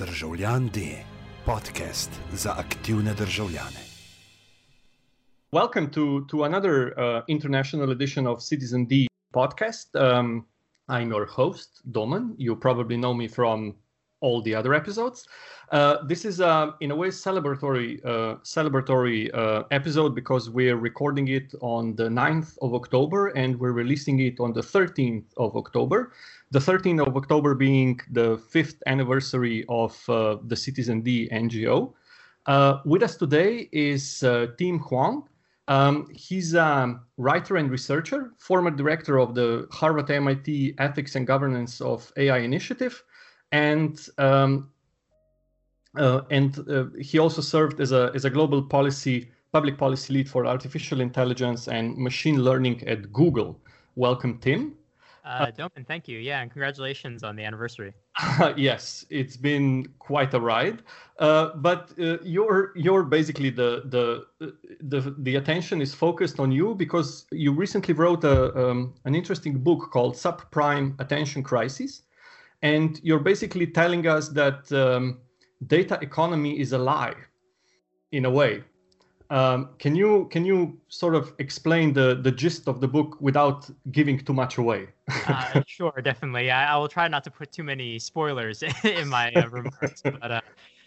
Državljan D, podcast za aktivne državljane. Welcome to, to another uh, international edition of Citizen D podcast. Um, I'm your host, Domen. You probably know me from all the other episodes. Uh, this is, uh, in a way, celebratory uh, celebratory uh, episode because we're recording it on the 9th of October and we're releasing it on the 13th of October. The 13th of October being the fifth anniversary of uh, the Citizen D NGO. Uh, with us today is Tim Hwang. Um, he's a writer and researcher, former director of the Harvard MIT Ethics and Governance of AI Initiative, and um, uh, and uh, he also served as a as a global policy public policy lead for artificial intelligence and machine learning at Google. Welcome, Tim. Uh, Domen, thank you. Yeah, and congratulations on the anniversary. yes, it's been quite a ride. Uh, but uh, you're you're basically the the the the attention is focused on you because you recently wrote a um, an interesting book called Subprime Attention Crisis, and you're basically telling us that um, data economy is a lie, in a way. Um, can you can you sort of explain the the gist of the book without giving too much away? uh, sure, definitely. I, I, will try not to put too many spoilers in my uh, remarks, but uh,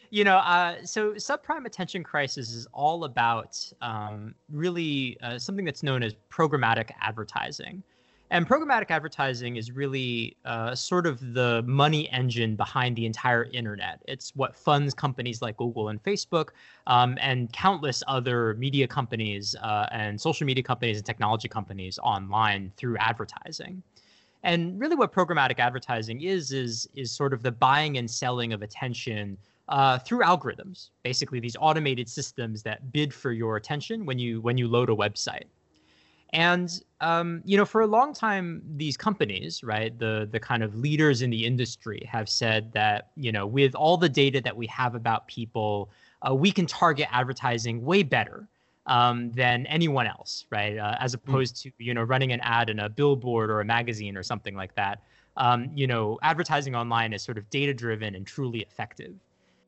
you know, uh, so subprime attention crisis is all about um, really uh, something that's known as programmatic advertising. And programmatic advertising is really uh, sort of the money engine behind the entire internet. It's what funds companies like Google and Facebook um, and countless other media companies uh, and social media companies and technology companies online through advertising. And really, what programmatic advertising is is is sort of the buying and selling of attention uh, through algorithms. Basically, these automated systems that bid for your attention when you when you load a website. And um, you know, for a long time, these companies, right, the the kind of leaders in the industry, have said that you know, with all the data that we have about people, uh, we can target advertising way better um, than anyone else, right? Uh, as hmm. opposed to you know, running an ad in a billboard or a magazine or something like that. Um, you know, advertising online is sort of data driven and truly effective.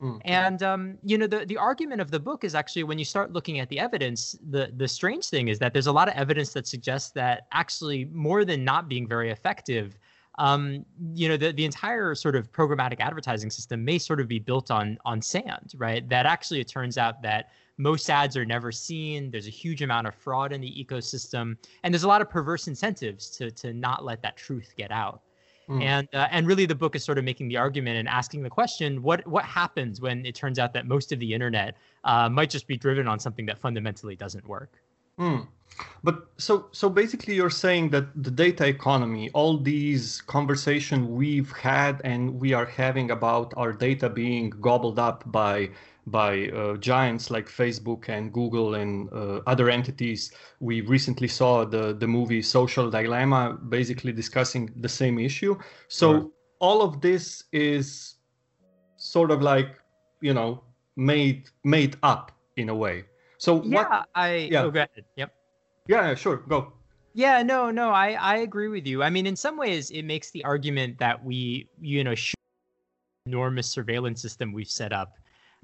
Mm. And um, you know, the the argument of the book is actually when you start looking at the evidence, the the strange thing is that there's a lot of evidence that suggests that actually more than not being very effective, um, you know, the the entire sort of programmatic advertising system may sort of be built on on sand, right? That actually it turns out that most ads are never seen. There's a huge amount of fraud in the ecosystem, and there's a lot of perverse incentives to to not let that truth get out. Mm. And uh, and really, the book is sort of making the argument and asking the question: what what happens when it turns out that most of the internet uh, might just be driven on something that fundamentally doesn't work? Mm. But so so basically, you're saying that the data economy, all these conversation we've had and we are having about our data being gobbled up by by uh, giants like Facebook and Google and uh, other entities. We recently saw the the movie Social Dilemma, basically discussing the same issue. So right. all of this is sort of like you know made made up in a way. So yeah, what, I yeah. Oh, go ahead. Yep. Yeah, sure. Go. Yeah, no, no, I I agree with you. I mean, in some ways, it makes the argument that we you know should enormous surveillance system we've set up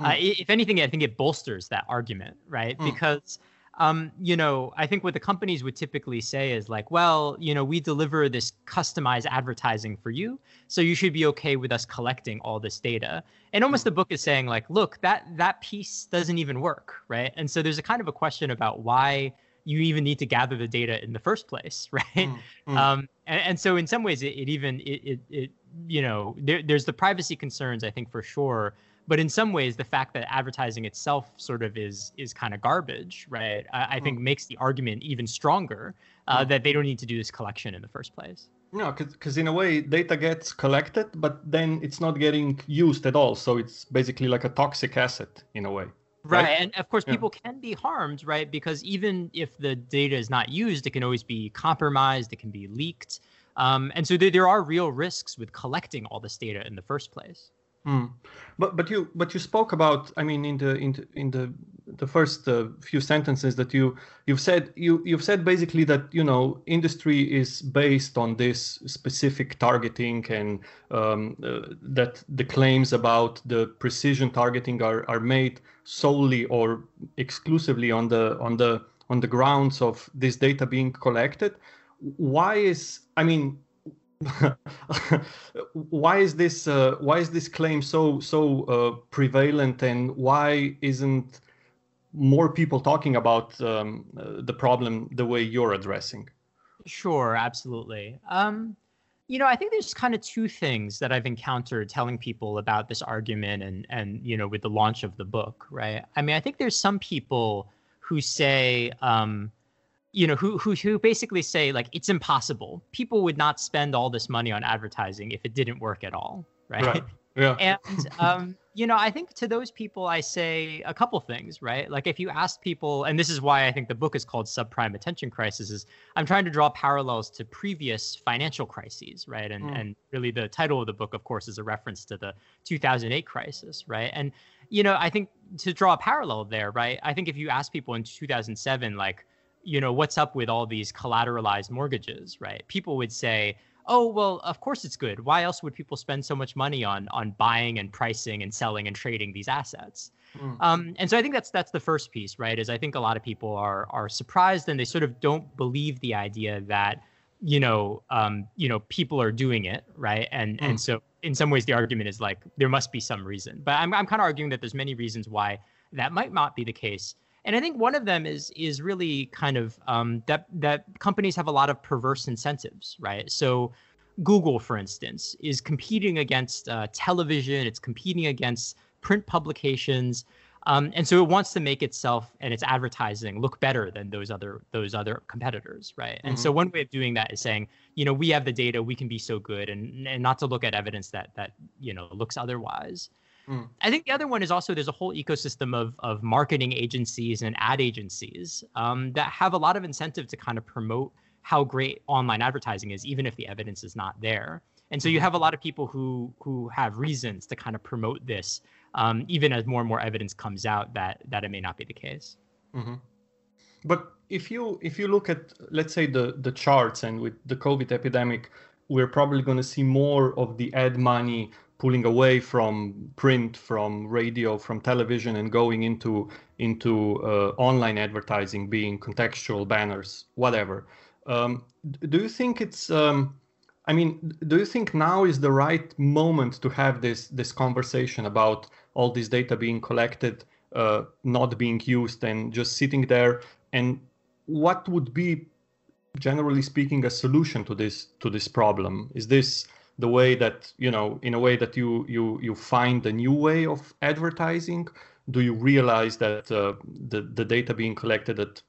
uh, mm. if anything, I think it bolsters that argument, right? Mm. Because um, you know, I think what the companies would typically say is like, well, you know, we deliver this customized advertising for you, so you should be okay with us collecting all this data. And almost mm. the book is saying like, look, that that piece doesn't even work, right? And so there's a kind of a question about why you even need to gather the data in the first place, right? Mm, mm. Um, and, and, so in some ways, it, it even it, it, it you know there, there's the privacy concerns I think for sure, but in some ways the fact that advertising itself sort of is is kind of garbage right i, I think mm. makes the argument even stronger uh, mm. that they don't need to do this collection in the first place no because in a way data gets collected but then it's not getting used at all so it's basically like a toxic asset in a way Right. right. And of course, yeah. people can be harmed, right? Because even if the data is not used, it can always be compromised, it can be leaked. Um, and so there, there are real risks with collecting all this data in the first place. Mm. But but you but you spoke about I mean in the in the, in the the first uh, few sentences that you you've said you you've said basically that you know industry is based on this specific targeting and um, uh, that the claims about the precision targeting are are made solely or exclusively on the on the on the grounds of this data being collected why is i mean why is this uh, why is this claim so so uh, prevalent and why isn't more people talking about um, uh, the problem the way you're addressing? Sure absolutely. Um, you know i think there's kind of two things that i've encountered telling people about this argument and and you know with the launch of the book right? I mean i think there's some people who say um, you know who who who basically say like it's impossible. People would not spend all this money on advertising if it didn't work at all, right? right. Yeah. And um, you know, I think to those people, I say a couple things, right? Like if you ask people, and this is why I think the book is called Subprime Attention Crisis, is I'm trying to draw parallels to previous financial crises, right? And mm. and really the title of the book, of course, is a reference to the 2008 crisis, right? And you know, I think to draw a parallel there, right? I think if you ask people in 2007, like you know, what's up with all these collateralized mortgages, right? People would say, oh well of course it's good why else would people spend so much money on on buying and pricing and selling and trading these assets mm. um, and so i think that's that's the first piece right is i think a lot of people are are surprised and they sort of don't believe the idea that you know um, you know people are doing it right and mm. and so in some ways the argument is like there must be some reason but i'm, I'm kind of arguing that there's many reasons why that might not be the case and I think one of them is is really kind of um, that that companies have a lot of perverse incentives, right? So Google, for instance, is competing against uh, television. It's competing against print publications, um, and so it wants to make itself and its advertising look better than those other those other competitors, right? Mm-hmm. And so mm-hmm. one way of doing that is saying, you know, we have the data, we can be so good, and and not to look at evidence that that you know looks otherwise. I think the other one is also there's a whole ecosystem of of marketing agencies and ad agencies um, that have a lot of incentive to kind of promote how great online advertising is, even if the evidence is not there. And so you have a lot of people who who have reasons to kind of promote this, um, even as more and more evidence comes out that that it may not be the case. Mm-hmm. But if you if you look at let's say the the charts and with the COVID epidemic, we're probably going to see more of the ad money pulling away from print, from radio, from television, and going into into uh, online advertising, being contextual banners, whatever. Um, do you think it's? Um, I mean, do you think now is the right moment to have this this conversation about all this data being collected, uh, not being used, and just sitting there? And what would be, generally speaking, a solution to this to this problem? Is this the way that you know in a way that you you you find a new way of advertising? Do you realize that uh, the the data being collected that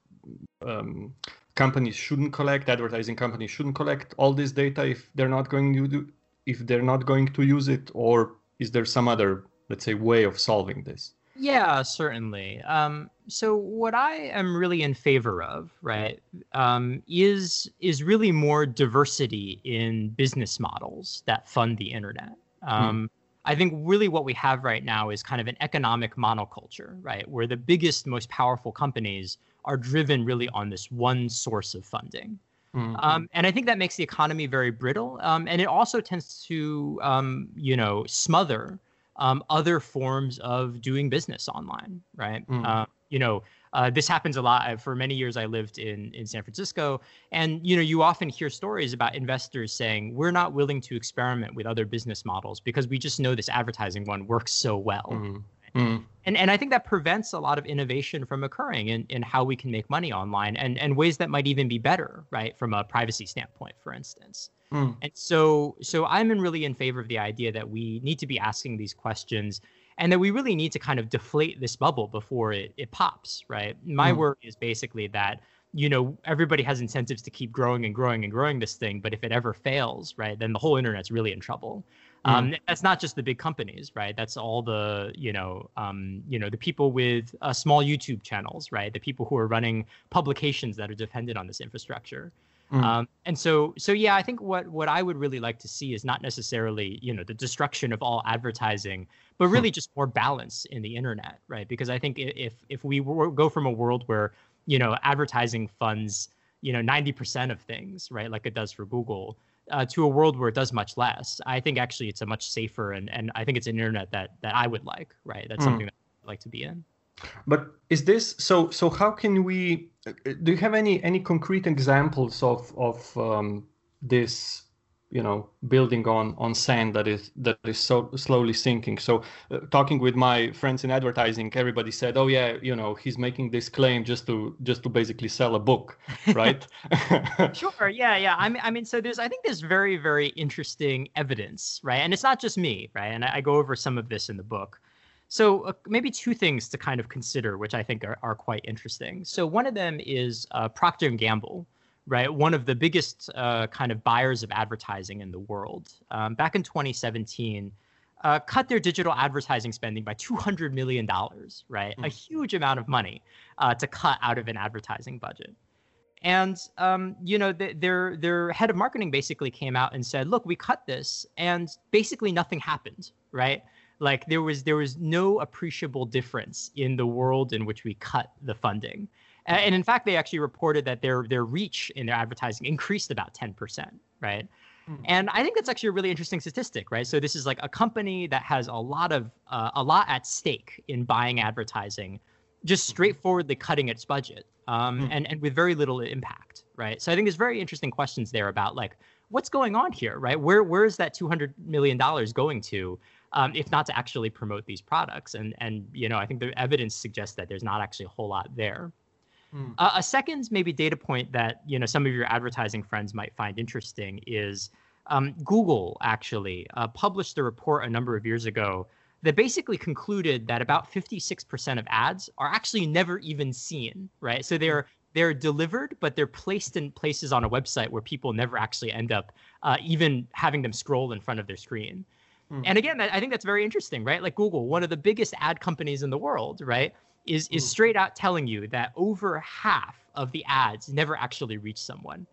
um, companies shouldn't collect advertising companies shouldn't collect all this data if they're not going to do if they're not going to use it? Or is there some other let's say way of solving this yeah, certainly. Um, so what I am really in favor of, right, um, is is really more diversity in business models that fund the internet. Hmm. Um, I think really what we have right now is kind of an economic monoculture, right, where the biggest, most powerful companies are driven really on this one source of funding. Mm-hmm. Um, and I think that makes the economy very brittle, um, and it also tends to, um, you know, smother um, other forms of doing business online, right? Mm. Uh, you know, uh, this happens a lot. For many years, I lived in in San Francisco, and you know, you often hear stories about investors saying we're not willing to experiment with other business models because we just know this advertising one works so well. Mm. Mm. And and I think that prevents a lot of innovation from occurring in, in how we can make money online and, and ways that might even be better, right, from a privacy standpoint, for instance. Mm. And so so I'm in really in favor of the idea that we need to be asking these questions and that we really need to kind of deflate this bubble before it, it pops, right? My mm. worry is basically that you know everybody has incentives to keep growing and growing and growing this thing but if it ever fails right then the whole internet's really in trouble um, mm. that's not just the big companies, right? That's all the you know, um, you know, the people with uh, small YouTube channels, right? The people who are running publications that are dependent on this infrastructure. Mm. Um, and so, so yeah, I think what what I would really like to see is not necessarily you know the destruction of all advertising, but really just more balance in the internet, right? Because I think if if we go from a world where you know advertising funds you know 90% of things, right, like it does for Google, uh, to a world where it does much less, I think actually it's a much safer and and I think it's an internet that that I would like, right? That's mm. something that I'd like to be in. But is this so? So how can we? Do you have any any concrete examples of of um, this? You know, building on on sand that is that is so slowly sinking. So, uh, talking with my friends in advertising, everybody said, "Oh yeah, you know, he's making this claim just to just to basically sell a book, right?" sure. Yeah, yeah. I mean, I mean, so there's I think there's very very interesting evidence, right? And it's not just me, right? And I, I go over some of this in the book. So uh, maybe two things to kind of consider, which I think are, are quite interesting. So one of them is uh, Procter and Gamble, right? One of the biggest uh, kind of buyers of advertising in the world. Um, back in 2017, uh, cut their digital advertising spending by 200 million dollars, right? Mm. A huge amount of money uh, to cut out of an advertising budget. And um, you know, the, their their head of marketing basically came out and said, "Look, we cut this, and basically nothing happened, right? like there was there was no appreciable difference in the world in which we cut the funding and in fact they actually reported that their their reach in their advertising increased about 10% right hmm. and i think that's actually a really interesting statistic right so this is like a company that has a lot of uh, a lot at stake in buying advertising just mm-hmm. straightforwardly cutting its budget um, mm. and, and with very little impact right so i think there's very interesting questions there about like what's going on here right where where is that 200 million dollars going to um, if not to actually promote these products. And and you know, I think the evidence suggests that there's not actually a whole lot there. Mm. Uh, a second maybe data point that you know some of your advertising friends might find interesting is um, Google actually uh, published a report a number of years ago that basically concluded that about 56% of ads are actually never even seen, right? So they're they're delivered, but they're placed in places on a website where people never actually end up uh, even having them scroll in front of their screen. Mm. And again, I think that's very interesting, right? Like Google, one of the biggest ad companies in the world, right, is is mm. straight out telling you that over half of the ads never actually reach someone.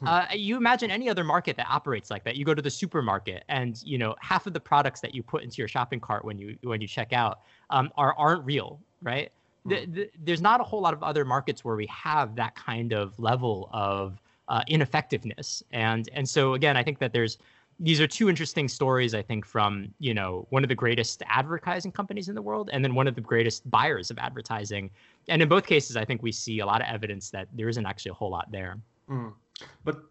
Hmm. Uh, you imagine any other market that operates like that. You go to the supermarket, and you know half of the products that you put into your shopping cart when you when you check out um, are aren't real, right? The, hmm. the, there's not a whole lot of other markets where we have that kind of level of uh, ineffectiveness, and and so again, I think that there's these are two interesting stories, I think, from you know one of the greatest advertising companies in the world, and then one of the greatest buyers of advertising. And in both cases, I think we see a lot of evidence that there isn't actually a whole lot there. Mm. But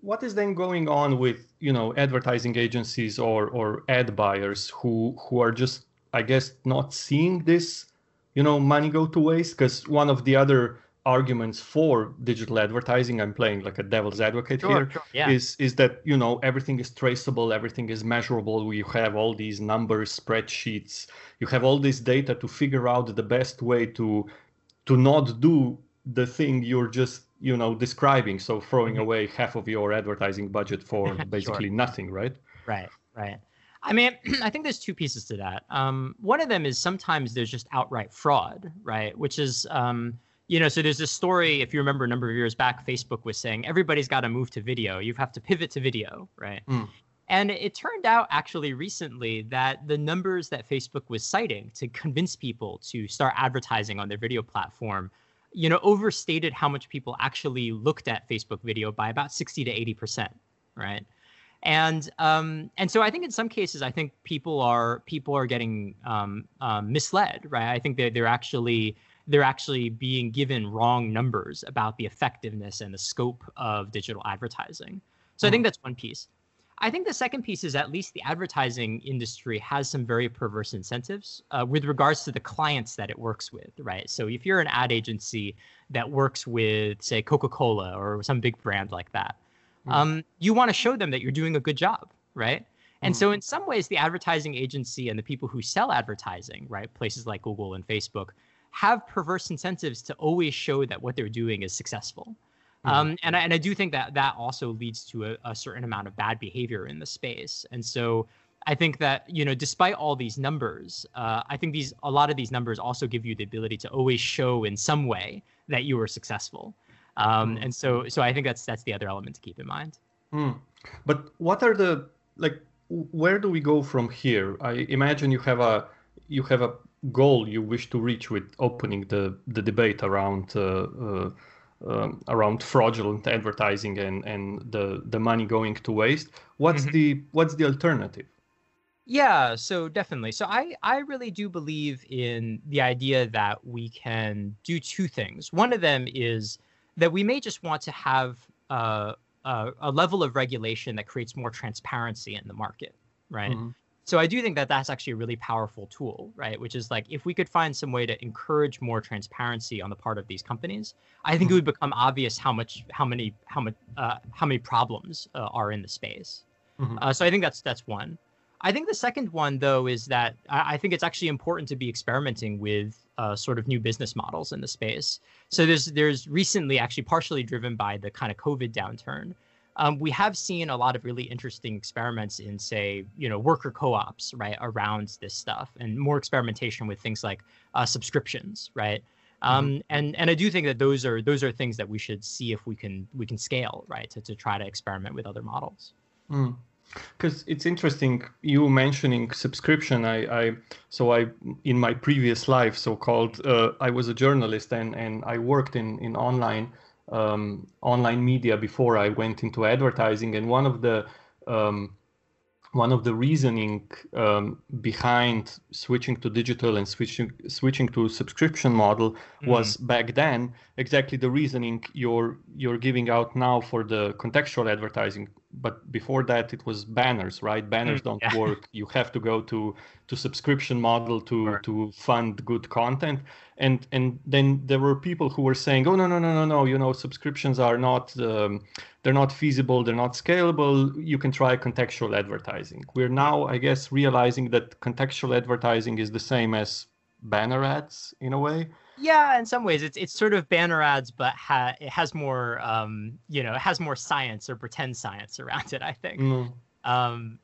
what is then going on with you know advertising agencies or or ad buyers who who are just I guess not seeing this you know money go to waste because one of the other arguments for digital advertising i'm playing like a devil's advocate sure, here, sure, yeah. is is that you know everything is traceable everything is measurable you have all these numbers spreadsheets you have all this data to figure out the best way to to not do the thing you're just you know describing so throwing mm-hmm. away half of your advertising budget for basically sure. nothing right right right I mean, I think there's two pieces to that. Um, one of them is sometimes there's just outright fraud, right? Which is, um, you know, so there's this story, if you remember a number of years back, Facebook was saying everybody's got to move to video. You have to pivot to video, right? Mm. And it turned out actually recently that the numbers that Facebook was citing to convince people to start advertising on their video platform, you know, overstated how much people actually looked at Facebook video by about 60 to 80%, right? And um, and so I think in some cases I think people are people are getting um, um, misled, right? I think they're they're actually they're actually being given wrong numbers about the effectiveness and the scope of digital advertising. So mm. I think hmm. that's one piece. I think the second piece is at least the advertising industry has some very perverse incentives uh, with regards to the clients that it works with, right? So if you're an ad agency that works with, say, Coca Cola or some big brand like that, mm. um, you want to show them that you're doing a good job, right? And mm. so, in some ways, the advertising agency and the people who sell advertising, right, places like Google and Facebook, have perverse incentives to always show that what they're doing is successful. Mm-hmm. Um, and, I, and I do think that that also leads to a, a certain amount of bad behavior in the space. And so I think that you know, despite all these numbers, uh, I think these a lot of these numbers also give you the ability to always show in some way that you were successful. Um, Mm. And so so I think that's that's the other element to keep in mind. Hmm. But what are the like? Where do we go from here? I imagine you have a you have a goal you wish to reach with opening the the debate around uh, uh, um, around fraudulent advertising and and the the money going to waste. What's Mhm. the what's the alternative? Yeah, so definitely. So I I really do believe in the idea that we can do two things. One of them is that we may just want to have uh, a, a level of regulation that creates more transparency in the market, right? Mhm. So I do think that that's actually a really powerful tool, right? Which is like if we could find some way to encourage more transparency on the part of these companies, I think it would become obvious how much, how many, how much, uh, how many problems uh, are in the space. Mhm. Uh, so I think that's that's one. I think the second one though is that I, I think it's actually important to be experimenting with uh, sort of new business models in the space. So there's there's recently actually partially driven by the kind of COVID downturn. Um, we have seen a lot of really interesting experiments in, say, you know, worker co-ops, right, around this stuff, and more experimentation with things like uh, subscriptions, right. Um, and and I do think that those are those are things that we should see if we can we can scale, right, to, to try to experiment with other models. Because it's interesting you mentioning subscription. I, I so I in my previous life, so called, uh, I was a journalist and and I worked in in online um, online media before I went into advertising. And one of the um, one of the reasoning um, behind switching to digital and switching switching to subscription model was back then exactly the reasoning you're you're giving out now for the contextual advertising but before that it was banners right? Banners Mm, don't yeah. work. You have to go to to subscription model to Sure. to fund good content. And and then there were people who were saying oh no no no no no you know subscriptions are not um, they're not feasible they're not scalable. You can try contextual advertising. We're now i guess realizing that contextual advertising is the same as banner ads in a way Yeah, in some ways, it's it's sort of banner ads, but ha- it has more, um, you know, it has more science or pretend science around it. I think. Mm, Um,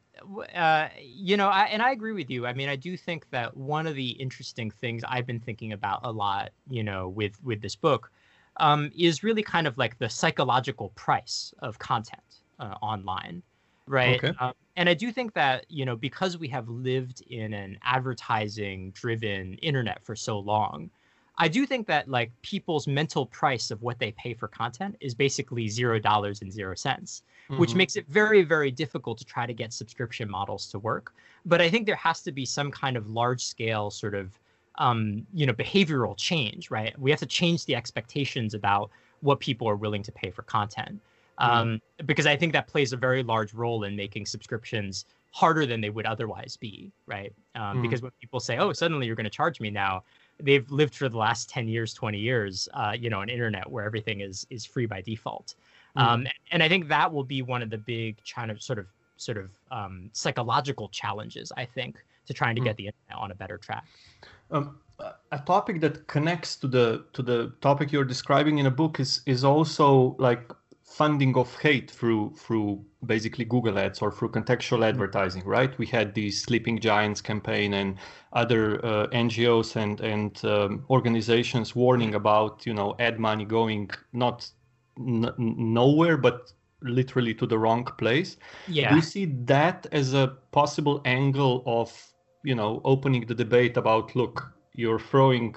uh, you know, I, and I agree with you. I mean, I do think that one of the interesting things I've been thinking about a lot, you know, with with this book, um, is really kind of like the psychological price of content uh, online, right? Okay. Um, and I do think that you know because we have lived in an advertising-driven internet for so long. I do think that like people's mental price of what they pay for content is basically zero dollars and zero cents which mhm. makes it very very difficult to try to get subscription models to work but i think there has to be some kind of large scale sort of um, you know behavioral change right we have to change the expectations about what people are willing to pay for content um, because i think that plays a very large role in making subscriptions harder than they would otherwise be right um, Mhm. because when people say oh suddenly you're going to charge me now they've lived for the last 10 years 20 years uh, you know an internet where everything is is free by default Mm. um, and I think that will be one of the big kind of sort of sort of um, psychological challenges. I think to trying to Mm. get the internet on a better track. Um, a- a topic that connects to the to the topic you're describing in a book is is also like funding of hate through through basically Google Ads or through contextual advertising, right? We had the Sleeping Giants campaign and other uh, NGOs and and um, organizations warning about you know ad money going not n- nowhere but literally to the wrong place. Yeah. Do you see that as a possible angle of, you know, opening the debate about look, you're throwing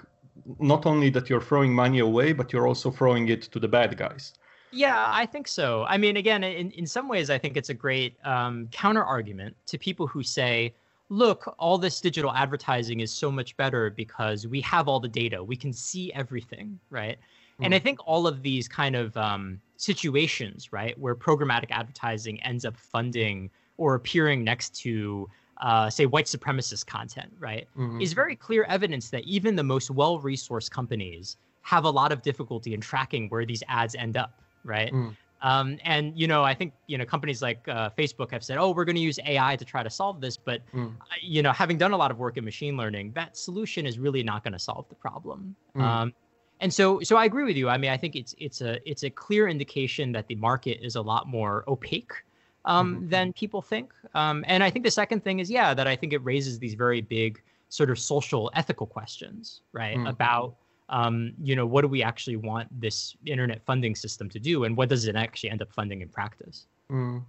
not only that you're throwing money away, but you're also throwing it to the bad guys. Yeah, I think so. I mean, again, in in some ways, I think it's a great um, counter argument to people who say. Look, all this digital advertising is so much better because we have all the data. We can see everything, right? And I think all of these kind of um, situations, right, where programmatic advertising ends up funding or appearing next to, uh, say, white supremacist content, right, Mhm. is very clear evidence that even the most well resourced companies have a lot of difficulty in tracking where these ads end up, right? Mm. Um, and you know, I think you know companies like uh, Facebook have said, "Oh, we're going to use AI to try to solve this," but Mm. you know, having done a lot of work in machine learning, that solution is really not going to solve the problem. Mm. Um, and so, so I agree with you. I mean, I think it's it's a it's a clear indication that the market is a lot more opaque um, Mhm. than people think. Um, and I think the second thing is, yeah, that I think it raises these very big sort of social ethical questions, right, Mm. about um, you know, what do we actually want this internet funding system to do, and what does it actually end up funding in practice? Mm.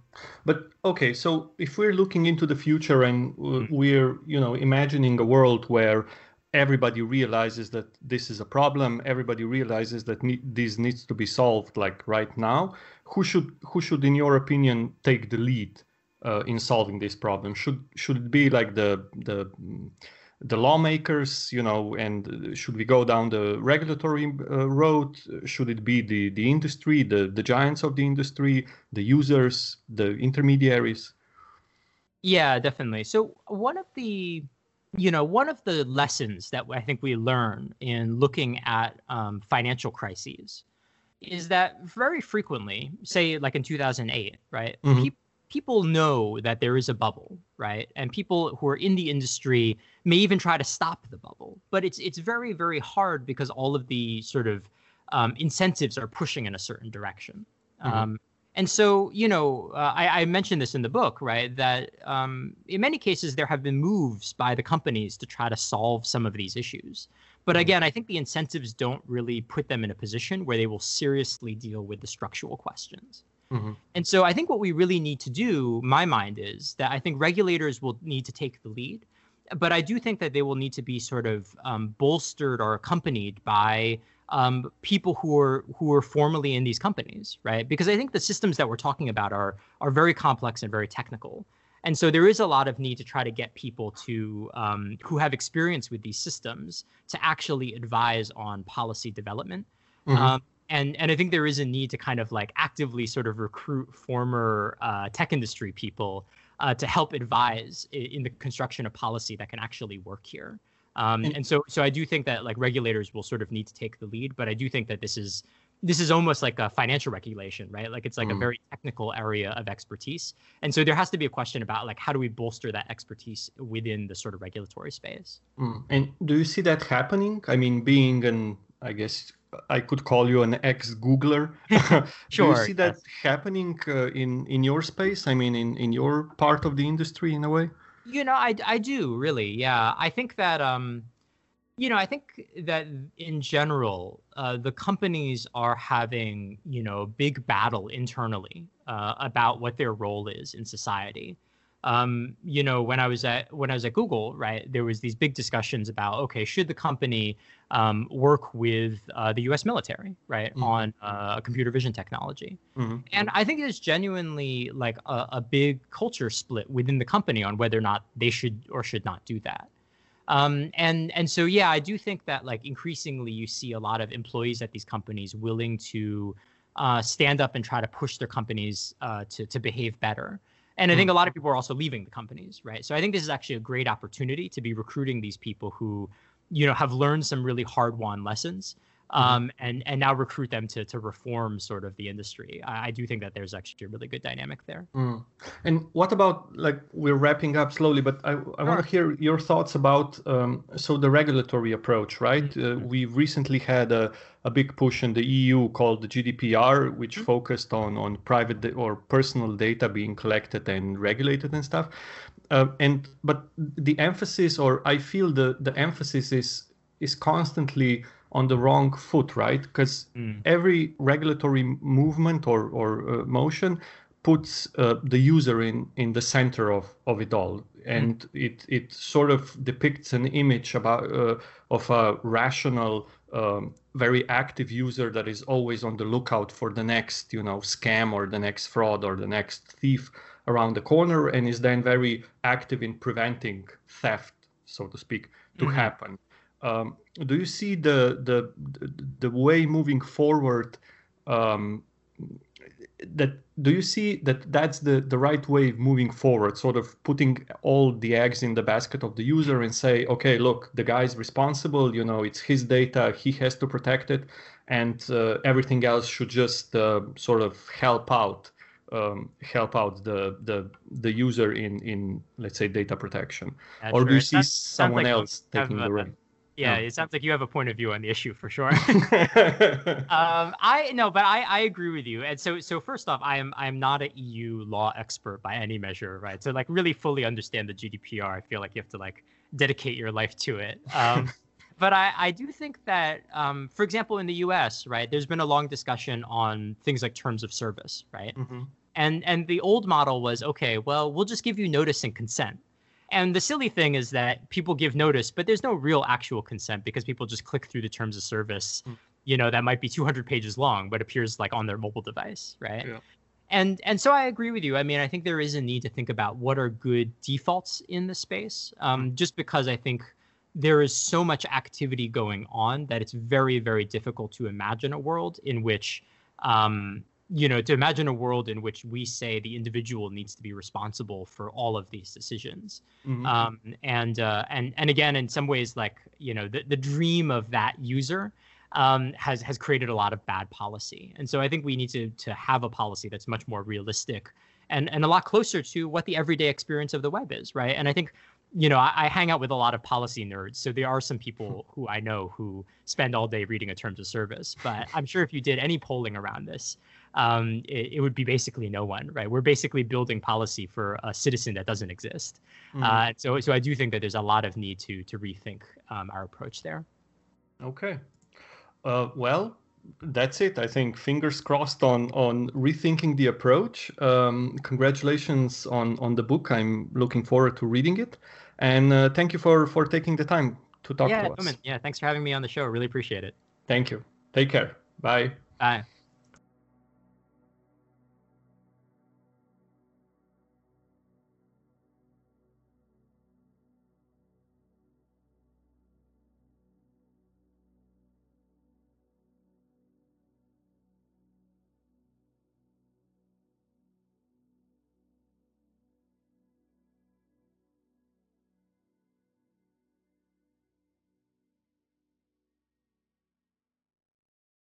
But okay, so if we're looking into the future and mm. we're, you know, imagining a world where everybody realizes that this is a problem, everybody realizes that ne- this needs to be solved like right now, who should who should in your opinion take the lead uh, in solving this problem? Should should it be like the the the lawmakers, you know, and should we go down the regulatory uh, road? Should it be the, the industry, the, the giants of the industry, the users, the intermediaries? Yeah, definitely. So one of the, you know, one of the lessons that I think we learn in looking at um, financial crises is that very frequently, say like in 2008, right, mm-hmm. pe- people know that there is a bubble, right? And people who are in the industry may even try to stop the bubble, but it's it's very very hard because all of the sort of um, incentives are pushing in a certain direction. Mm-hmm. Um, and so, you know, uh, I, I, mentioned this in the book, right? That um, in many cases there have been moves by the companies to try to solve some of these issues. But mm-hmm. again, I think the incentives don't really put them in a position where they will seriously deal with the structural questions. Mm-hmm. And so I think what we really need to do, my mind is that I think regulators will need to take the lead, but I do think that they will need to be sort of um, bolstered or accompanied by um, people who are who are formerly in these companies, right? Because I think the systems that we're talking about are are very complex and very technical. And so there is a lot of need to try to get people to um, who have experience with these systems to actually advise on policy development. Mm-hmm. Um, and and I think there is a need to kind of like actively sort of recruit former uh, tech industry people uh, to help advise in the construction of policy that can actually work here. Um, and, and so so I do think that like regulators will sort of need to take the lead, but I do think that this is this is almost like a financial regulation, right? Like it's like mm. a very technical area of expertise. And so there has to be a question about like how do we bolster that expertise within the sort of regulatory space. Mm. And do you see that happening? I mean, being an I guess I could call you an ex-Googler. sure. Do you see that yes. happening uh, in in your space? I mean, in in your part of the industry, in a way. You know, I I do really. Yeah, I think that um, you know, I think that in general, uh, the companies are having you know big battle internally uh, about what their role is in society um, you know, when I was at when I was at Google, right, there was these big discussions about okay, should the company um, work with uh, the U.S. military, right, mm-hmm. on uh, computer vision technology? Mm-hmm. And I think it's genuinely like a, a, big culture split within the company on whether or not they should or should not do that. Um, and and so yeah, I do think that like increasingly you see a lot of employees at these companies willing to uh, stand up and try to push their companies uh, to to behave better. And I think a lot of people are also leaving the companies, right? So I think this is actually a great opportunity to be recruiting these people who, you know, have learned some really hard-won lessons Mm-hmm. Um, and and now recruit them to to reform sort of the industry. I, I do think that there's actually a really good dynamic there. Mm. And what about like we're wrapping up slowly, but I, I sure. want to hear your thoughts about um, so the regulatory approach, right? Mm-hmm. Uh, we've recently had a, a big push in the EU called the GDPR, which mm-hmm. focused on on private or personal data being collected and regulated and stuff. Uh, and but the emphasis, or I feel the the emphasis is is constantly on the wrong foot, right? Because mm. every regulatory movement or, or uh, motion puts uh, the user in, in the center of, of it all. And mm. it, it sort of depicts an image about uh, of a rational, um, very active user that is always on the lookout for the next, you know, scam or the next fraud or the next thief around the corner, and is then very active in preventing theft, so to speak, to mm-hmm. happen. Um, do you see the the the way moving forward? Um, that do you see that that's the the right way moving forward? Sort of putting all the eggs in the basket of the user and say, okay, look, the guy's responsible. You know, it's his data. He has to protect it, and uh, everything else should just uh, sort of help out. Um, help out the the the user in in let's say data protection, That's or do you see someone like else taking the reins? Yeah, it sounds like you have a point of view on the issue for sure. um, I no, but I, I agree with you. And so so first off, I am I am not an EU law expert by any measure, right? So like really fully understand the GDPR, I feel like you have to like dedicate your life to it. Um, but I, I do think that, um, for example, in the U.S., right, there's been a long discussion on things like terms of service, right? Mm-hmm. And and the old model was okay. Well, we'll just give you notice and consent. And the silly thing is that people give notice, but there's no real actual consent because people just click through the terms of service. Mm. You know, that might be 200 pages long, but appears like on their mobile device, right? Yeah. And and so I agree with you. I mean, I think there is a need to think about what are good defaults in the space, um, just because I think there is so much activity going on that it's very very difficult to imagine a world in which um, you know to imagine a world in which we say the individual needs to be responsible for all of these decisions. Mhm. um, and uh, and and again in some ways like you know the, the dream of that user um, has has created a lot of bad policy. And so i think we need to to have a policy that's much more realistic and and a lot closer to what the everyday experience of the web is right? And i think you know I, I hang out with a lot of policy nerds so there are some people who i know who spend all day reading a terms of service. But i'm sure if you did any polling around this um, it, it would be basically no one, right? We're basically building policy for a citizen that doesn't exist. Mhm. Uh, so, so I do think that there's a lot of need to to rethink um, our approach there. Okay. Uh, well, that's it. I think fingers crossed on on rethinking the approach. Um, congratulations on on the book. I'm looking forward to reading it, and uh, thank you for for taking the time to talk yeah, to us. Yeah. Thanks for having me on the show. Really appreciate it. Thank you. Take care. Bye. Bye.